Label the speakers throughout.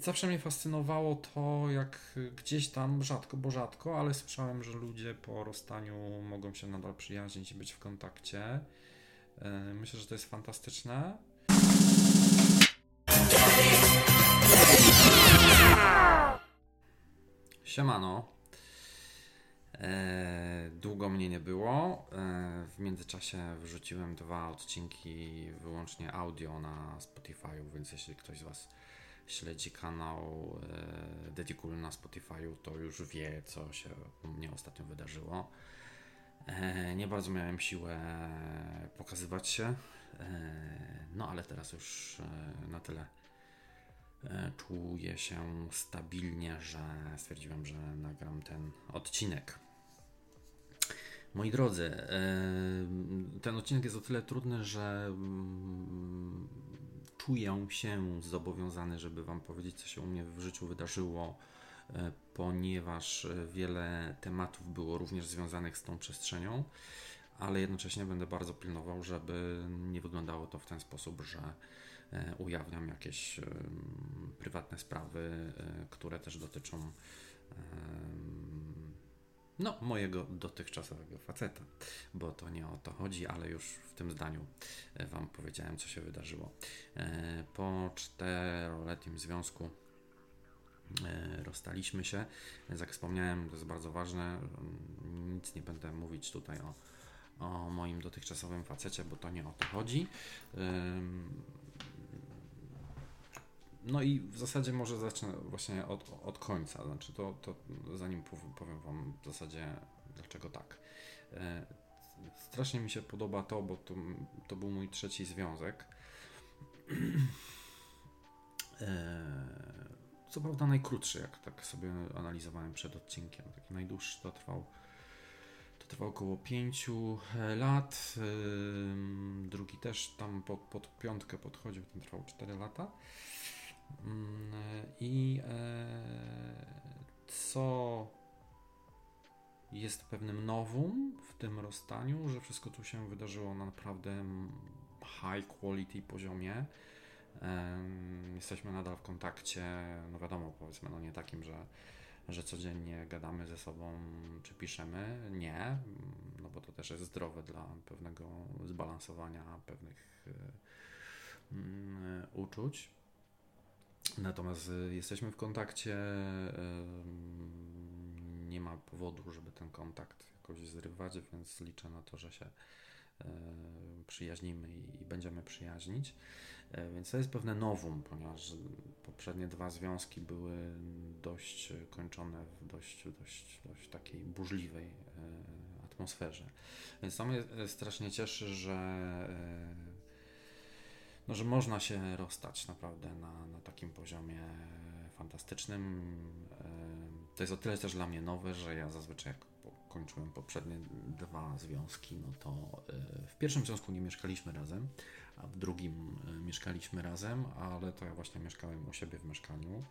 Speaker 1: zawsze mnie fascynowało to, jak gdzieś tam, rzadko, bo rzadko, ale słyszałem, że ludzie po rozstaniu mogą się nadal przyjaźnić i być w kontakcie. E, myślę, że to jest fantastyczne. Siemano. E, długo mnie nie było. E, w międzyczasie wrzuciłem dwa odcinki wyłącznie audio na Spotify, więc jeśli ktoś z Was śledzi kanał e, Dedikul na Spotify, to już wie, co się mnie ostatnio wydarzyło. E, nie bardzo miałem siłę pokazywać się, e, no ale teraz już na tyle czuję się stabilnie, że stwierdziłem, że nagram ten odcinek. Moi drodzy, ten odcinek jest o tyle trudny, że mm, czuję się zobowiązany, żeby Wam powiedzieć, co się u mnie w życiu wydarzyło, e, ponieważ wiele tematów było również związanych z tą przestrzenią, ale jednocześnie będę bardzo pilnował, żeby nie wyglądało to w ten sposób, że e, ujawniam jakieś prywatne sprawy, które też dotyczą no, mojego dotychczasowego faceta, bo to nie o to chodzi, ale już w tym zdaniu e, Wam powiedziałem, co się wydarzyło. E, po czteroletnim związku e, rozstaliśmy się. Jak wspomniałem, to jest bardzo ważne. Nic nie będę mówić tutaj o, o moim dotychczasowym facecie, bo to nie o to chodzi. No i w zasadzie może zacznę właśnie od, od końca. Znaczy to, to zanim powiem Wam w zasadzie dlaczego tak. E, strasznie mi się podoba to, bo to, to był mój trzeci związek. E, co prawda najkrótszy, jak tak sobie analizowałem przed odcinkiem. Taki najdłuższy to trwał to około 5 e, lat. Drugi też tam pod, pod piątkę podchodził, ten trwał 4 lata. Mm, I e, co jest pewnym nowum w tym rozstaniu, że wszystko tu się wydarzyło na naprawdę high quality poziomie. Jesteśmy nadal w kontakcie, no wiadomo, powiedzmy, no nie takim, że, że codziennie gadamy ze sobą czy piszemy. Nie, no bo to też jest zdrowe dla pewnego zbalansowania pewnych e, mm, uczuć. Natomiast y, jesteśmy w kontakcie. Nie ma powodu, żeby ten kontakt jakoś zrywać, więc liczę na to, że się przyjaźnimy i będziemy przyjaźnić. E, więc to jest pewne nowum, ponieważ poprzednie dwa związki były dość kończone w dość, dość, dość takiej burzliwej e, atmosferze. Więc to mnie e, strasznie cieszy, że no, że można się rozstać naprawdę na, na takim poziomie fantastycznym. To jest o tyle też dla mnie nowe, że ja zazwyczaj jak kończyłem poprzednie dwa związki, no to e, w pierwszym związku nie mieszkaliśmy razem, a w drugim e, mieszkaliśmy razem, ale to ja właśnie mieszkałem u siebie w mieszkaniu.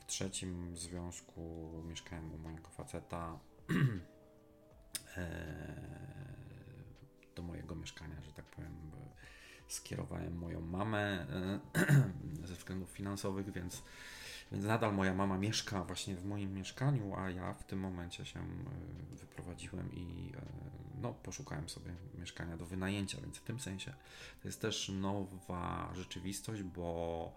Speaker 1: W trzecim związku mieszkałem u mojego faceta e, do mojego mieszkania, że tak powiem, skierowałem moją mamę e, ze względów finansowych, więc, więc nadal moja mama mieszka właśnie w moim mieszkaniu, a ja w tym momencie się e, wyprowadziłem i e, no, poszukałem sobie mieszkania do wynajęcia, więc w tym sensie to jest też nowa rzeczywistość, bo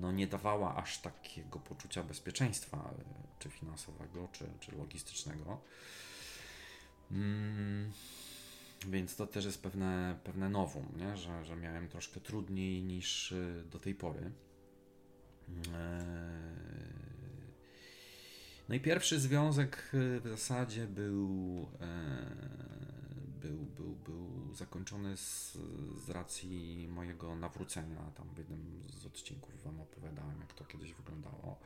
Speaker 1: no, nie dawała aż takiego poczucia bezpieczeństwa, czy finansowego, czy, czy logistycznego. Mm. Więc to też jest pewne, pewne nowum, nie? Że, że miałem troszkę trudniej niż y, do tej pory. E, no i pierwszy związek y, w zasadzie był, e, był, był, był zakończony z, z racji mojego nawrócenia. Tam w jednym z odcinków Wam opowiadałem, jak to kiedyś wyglądało.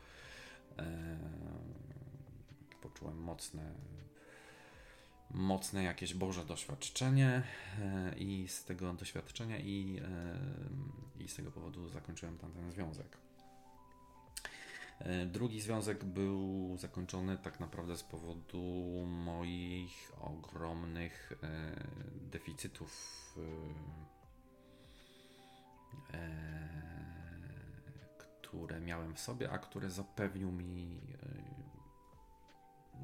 Speaker 1: E, poczułem mocne mocne jakieś Boże doświadczenie e, i z tego doświadczenia i, e, i z tego powodu zakończyłem tamten związek. E, drugi związek był zakończony tak naprawdę z powodu moich ogromnych deficytów, które miałem w sobie, a które zapewnił mi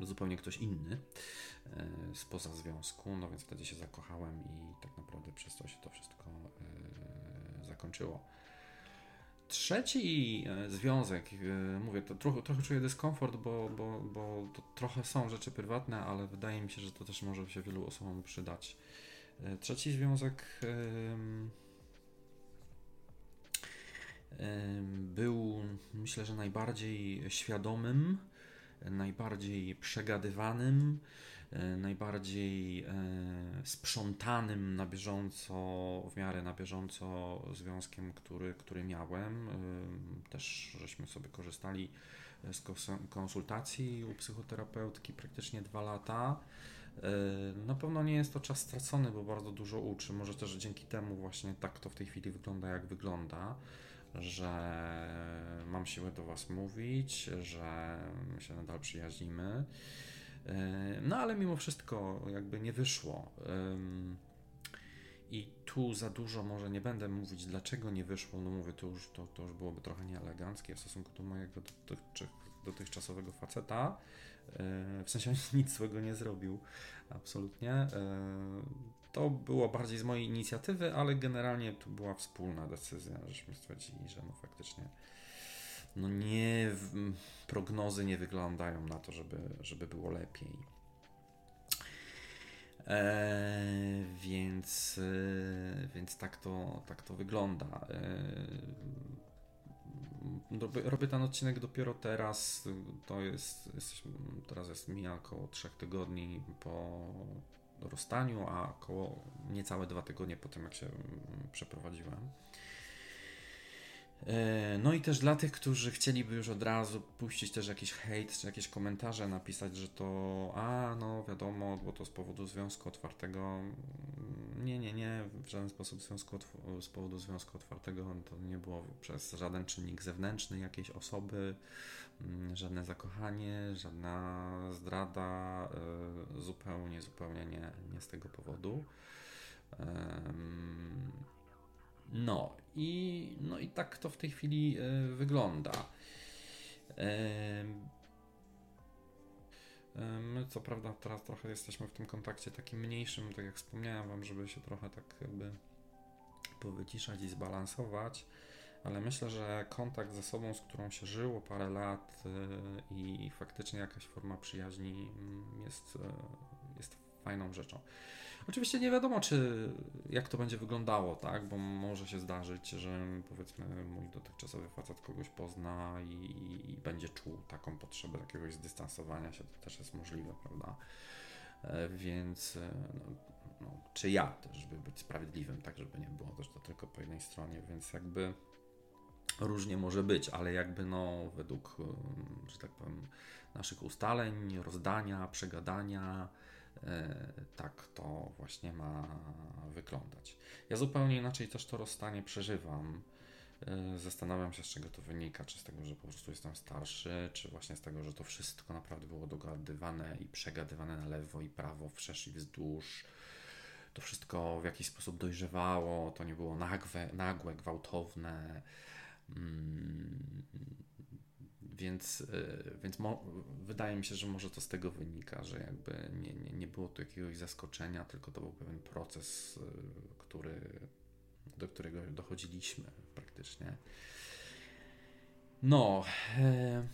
Speaker 1: zupełnie ktoś inny spoza związku, no więc wtedy się zakochałem i tak naprawdę przez to się to wszystko zakończyło. Trzeci e, związek, e, mówię, to trochę, trochę czuję dyskomfort, bo, bo, bo to trochę są rzeczy prywatne, ale wydaje mi się, że to też może się wielu osobom przydać. E, trzeci związek był, myślę, że najbardziej świadomym, najbardziej przegadywanym, E, najbardziej e, sprzątanym na bieżąco, w miarę na bieżąco związkiem, który, który miałem. E, też żeśmy sobie korzystali z konsultacji u psychoterapeutki praktycznie dwa lata. Na pewno nie jest to czas stracony, bo bardzo dużo uczy. Może też dzięki temu właśnie tak to w tej chwili wygląda, jak wygląda, że mam siłę do Was mówić, że się nadal przyjaźnimy. E, no ale mimo wszystko jakby nie wyszło. I tu za dużo może nie będę mówić, dlaczego nie wyszło. No mówię, to już, to, to już byłoby trochę nieeleganckie w stosunku do mojego dotychczas, dotychczasowego faceta. E, w sensie nic złego nie zrobił, absolutnie. To było bardziej z mojej inicjatywy, ale generalnie to była wspólna decyzja, żeśmy stwierdzili, że no faktycznie no nie, prognozy nie wyglądają na to, żeby, żeby było lepiej. E, więc, e, więc tak, to, tak to wygląda. E, robię, robię ten odcinek dopiero teraz. To jest, jest teraz jest mija około 3 tygodni po rozstaniu, a około niecałe dwa tygodnie po tym, jak się przeprowadziłem. E, no i też dla tych, którzy chcieliby już od razu puścić też jakiś hejt, czy jakieś komentarze, napisać, że to a, no wiadomo, bo to z powodu związku otwartego. Nie, nie, nie, w żaden sposób związku z powodu związku otwartego to nie było przez żaden czynnik zewnętrzny jakiejś osoby, mm, żadne zakochanie, żadna zdrada, e, zupełnie, zupełnie nie, nie z tego powodu. No i, no i tak to w tej chwili e, wygląda. My co prawda teraz trochę jesteśmy w tym kontakcie takim mniejszym, tak jak wspomniałem Wam, żeby się trochę tak jakby powyciszać i zbalansować, ale myślę, że kontakt ze sobą, z którą się żyło parę lat e, i faktycznie jakaś forma przyjaźni mm, jest, e, jest fajną rzeczą. Oczywiście nie wiadomo, czy jak to będzie wyglądało, tak? Bo może się zdarzyć, że powiedzmy mój dotychczasowy facet kogoś pozna i, i będzie czuł taką potrzebę jakiegoś zdystansowania się, to też jest możliwe, prawda? E, więc e, no, no, czy ja też, być sprawiedliwym, tak, żeby nie było też to tylko po jednej stronie, więc jakby różnie może być, ale jakby no według, że tak powiem, naszych ustaleń, rozdania, przegadania, E, tak to właśnie ma wyglądać. Ja zupełnie inaczej też to rozstanie przeżywam. E, zastanawiam się, z czego to wynika, czy z tego, że po prostu jestem starszy, czy właśnie z tego, że to wszystko naprawdę było dogadywane i przegadywane na lewo i prawo, wszerz i wzdłuż. To wszystko w jakiś sposób dojrzewało, to nie było nagłe, nagłe gwałtowne. Mm, więc, e, więc wydaje mi się, że może to z tego wynika, że jakby nie, nie, nie było tu jakiegoś zaskoczenia, tylko to był pewien proces, e, który, do którego dochodziliśmy praktycznie. No, e,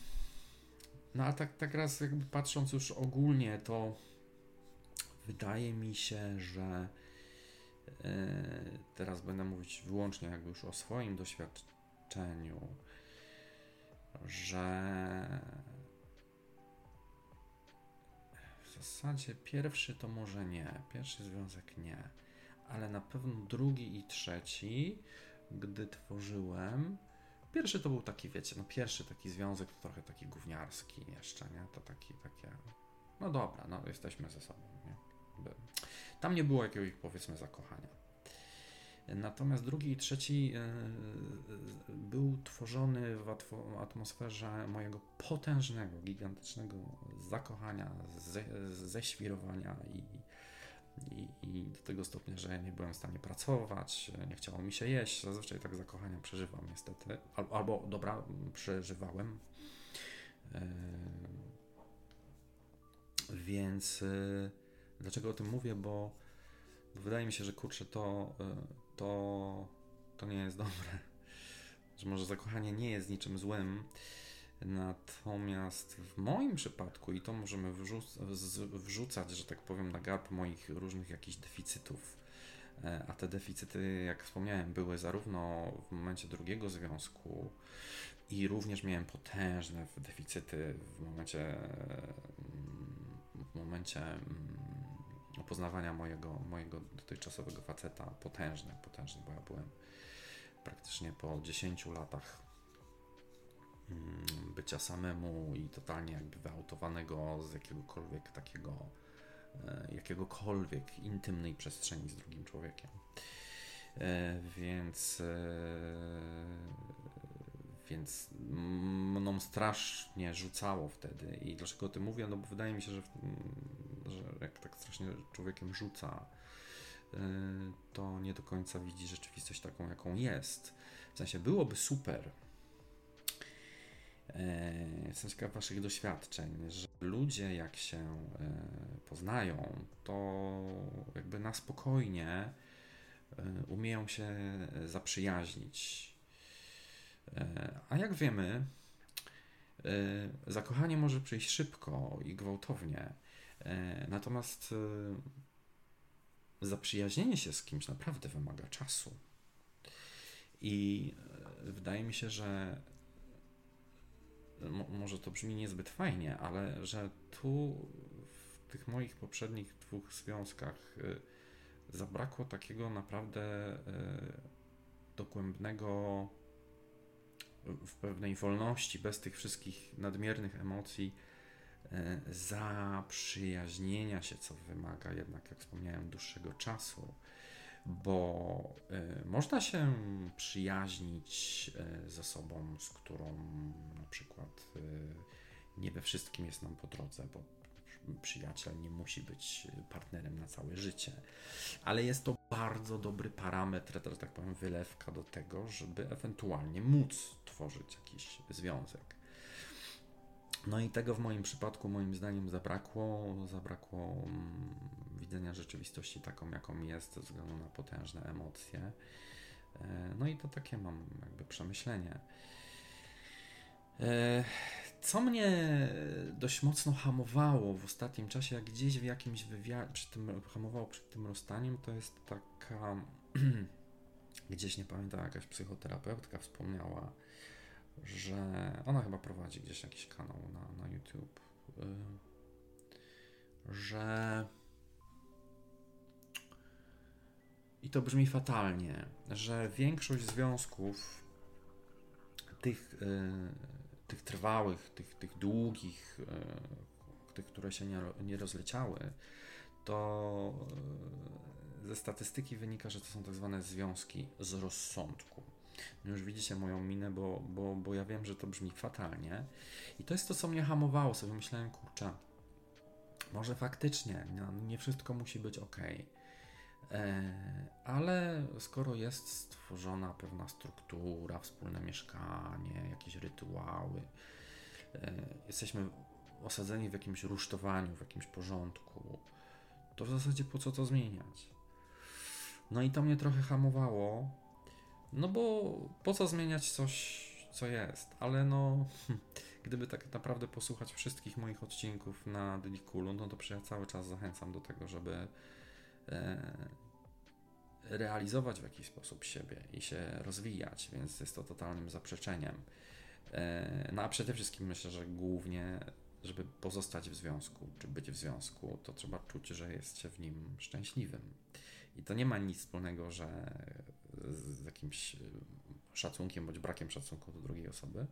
Speaker 1: no a tak, tak raz jakby patrząc już ogólnie, to wydaje mi się, że teraz będę mówić wyłącznie jakby już o swoim doświadczeniu że w zasadzie pierwszy to może nie, pierwszy związek nie, ale na pewno drugi i trzeci, gdy tworzyłem, pierwszy to był taki, wiecie, no pierwszy taki związek to trochę taki gówniarski jeszcze, nie? To taki, takie, no dobra, no jesteśmy ze sobą, nie? Tam nie było jakiegoś, powiedzmy, zakochania. Natomiast drugi i trzeci e, był tworzony w atmosferze mojego potężnego, gigantycznego zakochania, ze, ześwirowania i I, I, do tego stopnia, że nie byłem w stanie pracować, nie chciało mi się jeść. Zazwyczaj tak zakochania przeżywam niestety. Albo, dobra, przeżywałem. Yy, więc dlaczego o tym mówię? Bo, wydaje mi się, że kurczę, to, to, to nie jest dobre. Że może zakochanie nie jest niczym złym Natomiast w moim przypadku, i to możemy wrzucać, że tak powiem, na garb moich różnych jakichś deficytów, e, a te deficyty, jak wspomniałem, były zarówno w momencie drugiego związku, i również miałem potężne deficyty w momencie, w momencie mm, poznawania mojego, mojego dotychczasowego faceta. Potężne, potężne, bo ja byłem praktycznie po 10 latach Mm, bycia samemu i totalnie jakby wyautowanego z jakiegokolwiek takiego, e, jakiegokolwiek intymnej przestrzeni z drugim człowiekiem. E, więc e, więc mną strasznie rzucało wtedy. I dlaczego o tym mówię? No bo wydaje mi się, że jak tak strasznie człowiekiem rzuca, to nie do końca widzi rzeczywistość taką, jaką jest. W sensie byłoby super, Jestem ciekaw Waszych doświadczeń, że ludzie jak się e, poznają, to jakby na spokojnie e, umieją się zaprzyjaźnić. E, a jak wiemy, zakochanie może przyjść szybko i gwałtownie. Natomiast zaprzyjaźnienie się z kimś naprawdę wymaga czasu. I wydaje mi się, że może to brzmi niezbyt fajnie, ale że tu w tych moich poprzednich dwóch związkach zabrakło takiego naprawdę dogłębnego w pewnej wolności, bez tych wszystkich nadmiernych emocji, zaprzyjaźnienia się, co wymaga jednak, jak wspomniałem, dłuższego czasu bo y, można się przyjaźnić y, z osobą, z którą na przykład nie we wszystkim jest nam po drodze, bo przyjaciel nie musi być partnerem na całe życie, ale jest to bardzo dobry parametr, że tak powiem, wylewka do tego, żeby ewentualnie móc tworzyć jakiś związek. No i tego w moim przypadku, moim zdaniem, zabrakło. Zabrakło mm, widzenia rzeczywistości taką, jaką jest, ze względu na potężne emocje. E, no i to takie mam jakby przemyślenie. E, co mnie dość mocno hamowało w ostatnim czasie, jak gdzieś w jakimś wywiadzie, przy tym, hamowało przed tym rozstaniem, to jest taka, gdzieś nie pamiętam, jakaś psychoterapeutka wspomniała, że ona chyba prowadzi gdzieś jakiś kanał na, na YouTube, y, że i to brzmi fatalnie, że większość związków tych, y, tych trwałych, tych, tych długich, y, tych, które się nie, nie rozleciały, to ze statystyki wynika, że to są tak zwane związki z rozsądku. No już widzicie moją minę, bo, bo, bo ja wiem, że to brzmi fatalnie. I to jest to, co mnie hamowało. Sobie myślałem, kurczę, może faktycznie no, nie wszystko musi być ok. E, ale skoro jest stworzona pewna struktura, wspólne mieszkanie, jakieś rytuały, e, jesteśmy osadzeni w jakimś rusztowaniu, w jakimś porządku, to w zasadzie po co to zmieniać? No i to mnie trochę hamowało, no bo po co zmieniać coś, co jest? Ale no, gdyby tak naprawdę posłuchać wszystkich moich odcinków na Dedikulu, no to ja cały czas zachęcam do tego, żeby e, realizować w jakiś sposób siebie i się rozwijać, więc jest to totalnym zaprzeczeniem. E, no a przede wszystkim myślę, że głównie, żeby pozostać w związku, czy być w związku, to trzeba czuć, że jest się w nim szczęśliwym. I to nie ma nic wspólnego, że z jakimś y, szacunkiem bądź brakiem szacunku do drugiej osoby.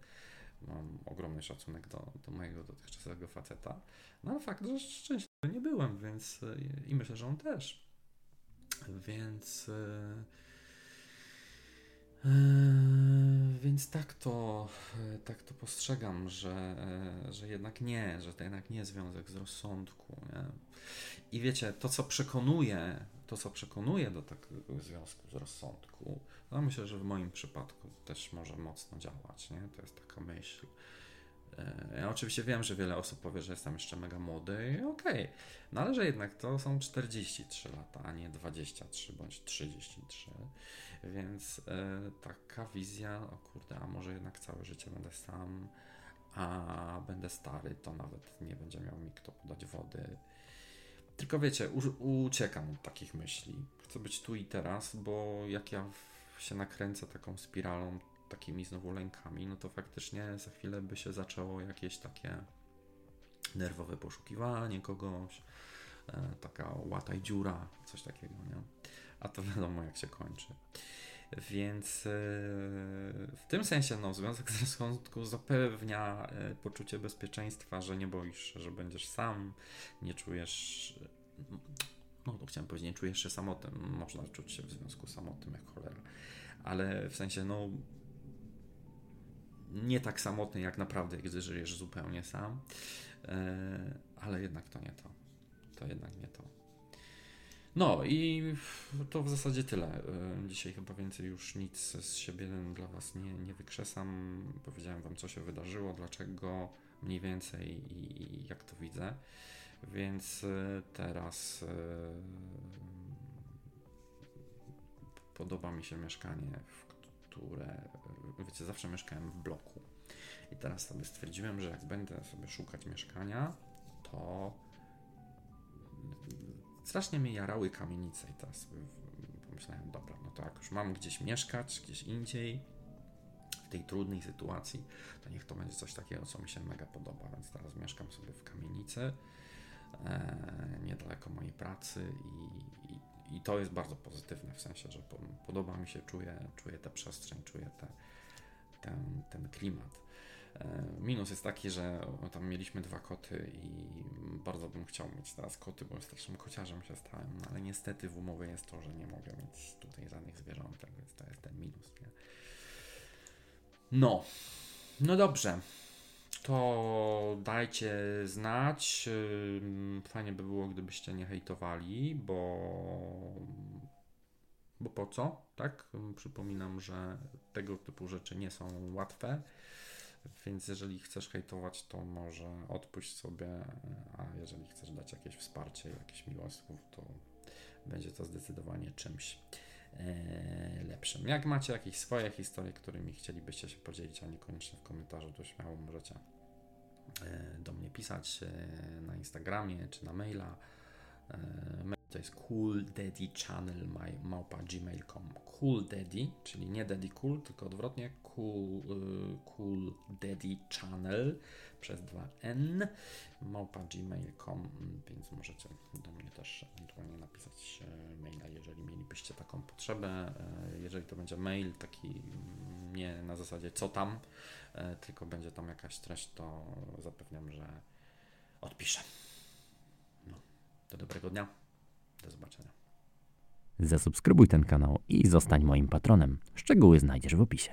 Speaker 1: Mam ogromny szacunek do, do mojego dotychczasowego faceta. No ale fakt, że szczęśliwy nie byłem, więc y, i myślę, że on też. Więc. Yy, więc tak to, e, tak to postrzegam, że, e, że jednak nie, że to jednak nie związek z rozsądku. Nie? I wiecie, to co przekonuje, to co przekonuje do takiego związku z rozsądku, no myślę, że w moim przypadku też może mocno działać. Nie? To jest taka myśl. E, ja oczywiście wiem, że wiele osób powie, że jestem jeszcze mega młody i okej, okay. no ale że jednak to są 43 lata, a nie 23 bądź 33. Więc e, taka wizja, o kurde, a może jednak całe życie będę sam, a będę stary, to nawet nie będzie miał mi kto podać wody. Tylko wiecie, uciekam od takich myśli. Chcę być tu i teraz, bo jak ja się nakręcę taką spiralą, takimi znowu lękami, no to faktycznie za chwilę by się zaczęło jakieś takie nerwowe poszukiwanie kogoś, e, taka łata i dziura, coś takiego, nie? A to wiadomo jak się kończy. Więc e, w tym sensie no, związek z rozsądku zapewnia e, poczucie bezpieczeństwa, że nie boisz się, że będziesz sam, nie czujesz. No, to chciałem powiedzieć, nie czujesz się samotnym. Można czuć się w związku samotnym jak cholera. Ale w sensie, no, nie tak samotny jak naprawdę, gdy żyjesz zupełnie sam, e, ale jednak to nie to. To jednak nie to. No i to w zasadzie tyle. E, dzisiaj chyba więcej już nic z siebie dla Was nie, nie wykrzesam. Powiedziałem Wam, co się wydarzyło, dlaczego mniej więcej i, i jak to widzę. Więc e, teraz podoba mi się mieszkanie, w które, wiecie, zawsze mieszkałem w bloku. I teraz sobie stwierdziłem, że jak będę sobie szukać mieszkania, to strasznie mnie jarały kamienice i teraz pomyślałem, dobra, no to jak już mam gdzieś mieszkać, gdzieś indziej, w tej trudnej sytuacji, to niech to będzie coś takiego, co mi się mega podoba, więc teraz mieszkam sobie w kamienicy, e, niedaleko mojej pracy i, i, i to jest bardzo pozytywne, w sensie, że podoba mi się, czuję, czuję tę przestrzeń, czuję te, ten, ten klimat. E, minus jest taki, że tam mieliśmy dwa koty i bardzo bym chciał mieć teraz koty, bo strasznym kociarzem się stałem, no ale niestety w umowie jest to, że nie mogę mieć tutaj żadnych zwierzątek, więc to jest ten minus. Nie? No, no dobrze to dajcie znać. Fajnie by było, gdybyście nie hejtowali, bo. Bo po co? Tak? Przypominam, że tego typu rzeczy nie są łatwe. Więc jeżeli chcesz hejtować, to może odpuść sobie, a jeżeli chcesz dać jakieś wsparcie, jakieś miłe to będzie to zdecydowanie czymś e, lepszym. Jak macie jakieś swoje historie, którymi chcielibyście się podzielić, a niekoniecznie w komentarzu, to śmiało możecie E, do mnie pisać e, na Instagramie czy na maila. To jest cooldaddychannel małpa gmail.com Cool Daddy, czyli nie Daddy Cool, tylko odwrotnie Cool, cool Daddy Channel przez dwa N małpa gmail.com, więc możecie do mnie też ewentualnie napisać maila, jeżeli mielibyście taką potrzebę. Jeżeli to będzie mail taki nie na zasadzie co tam, tylko będzie tam jakaś treść, to zapewniam, że odpiszę. No, do dobrego dnia. Do zobaczenia.
Speaker 2: Zasubskrybuj ten kanał i zostań moim patronem. Szczegóły znajdziesz w opisie.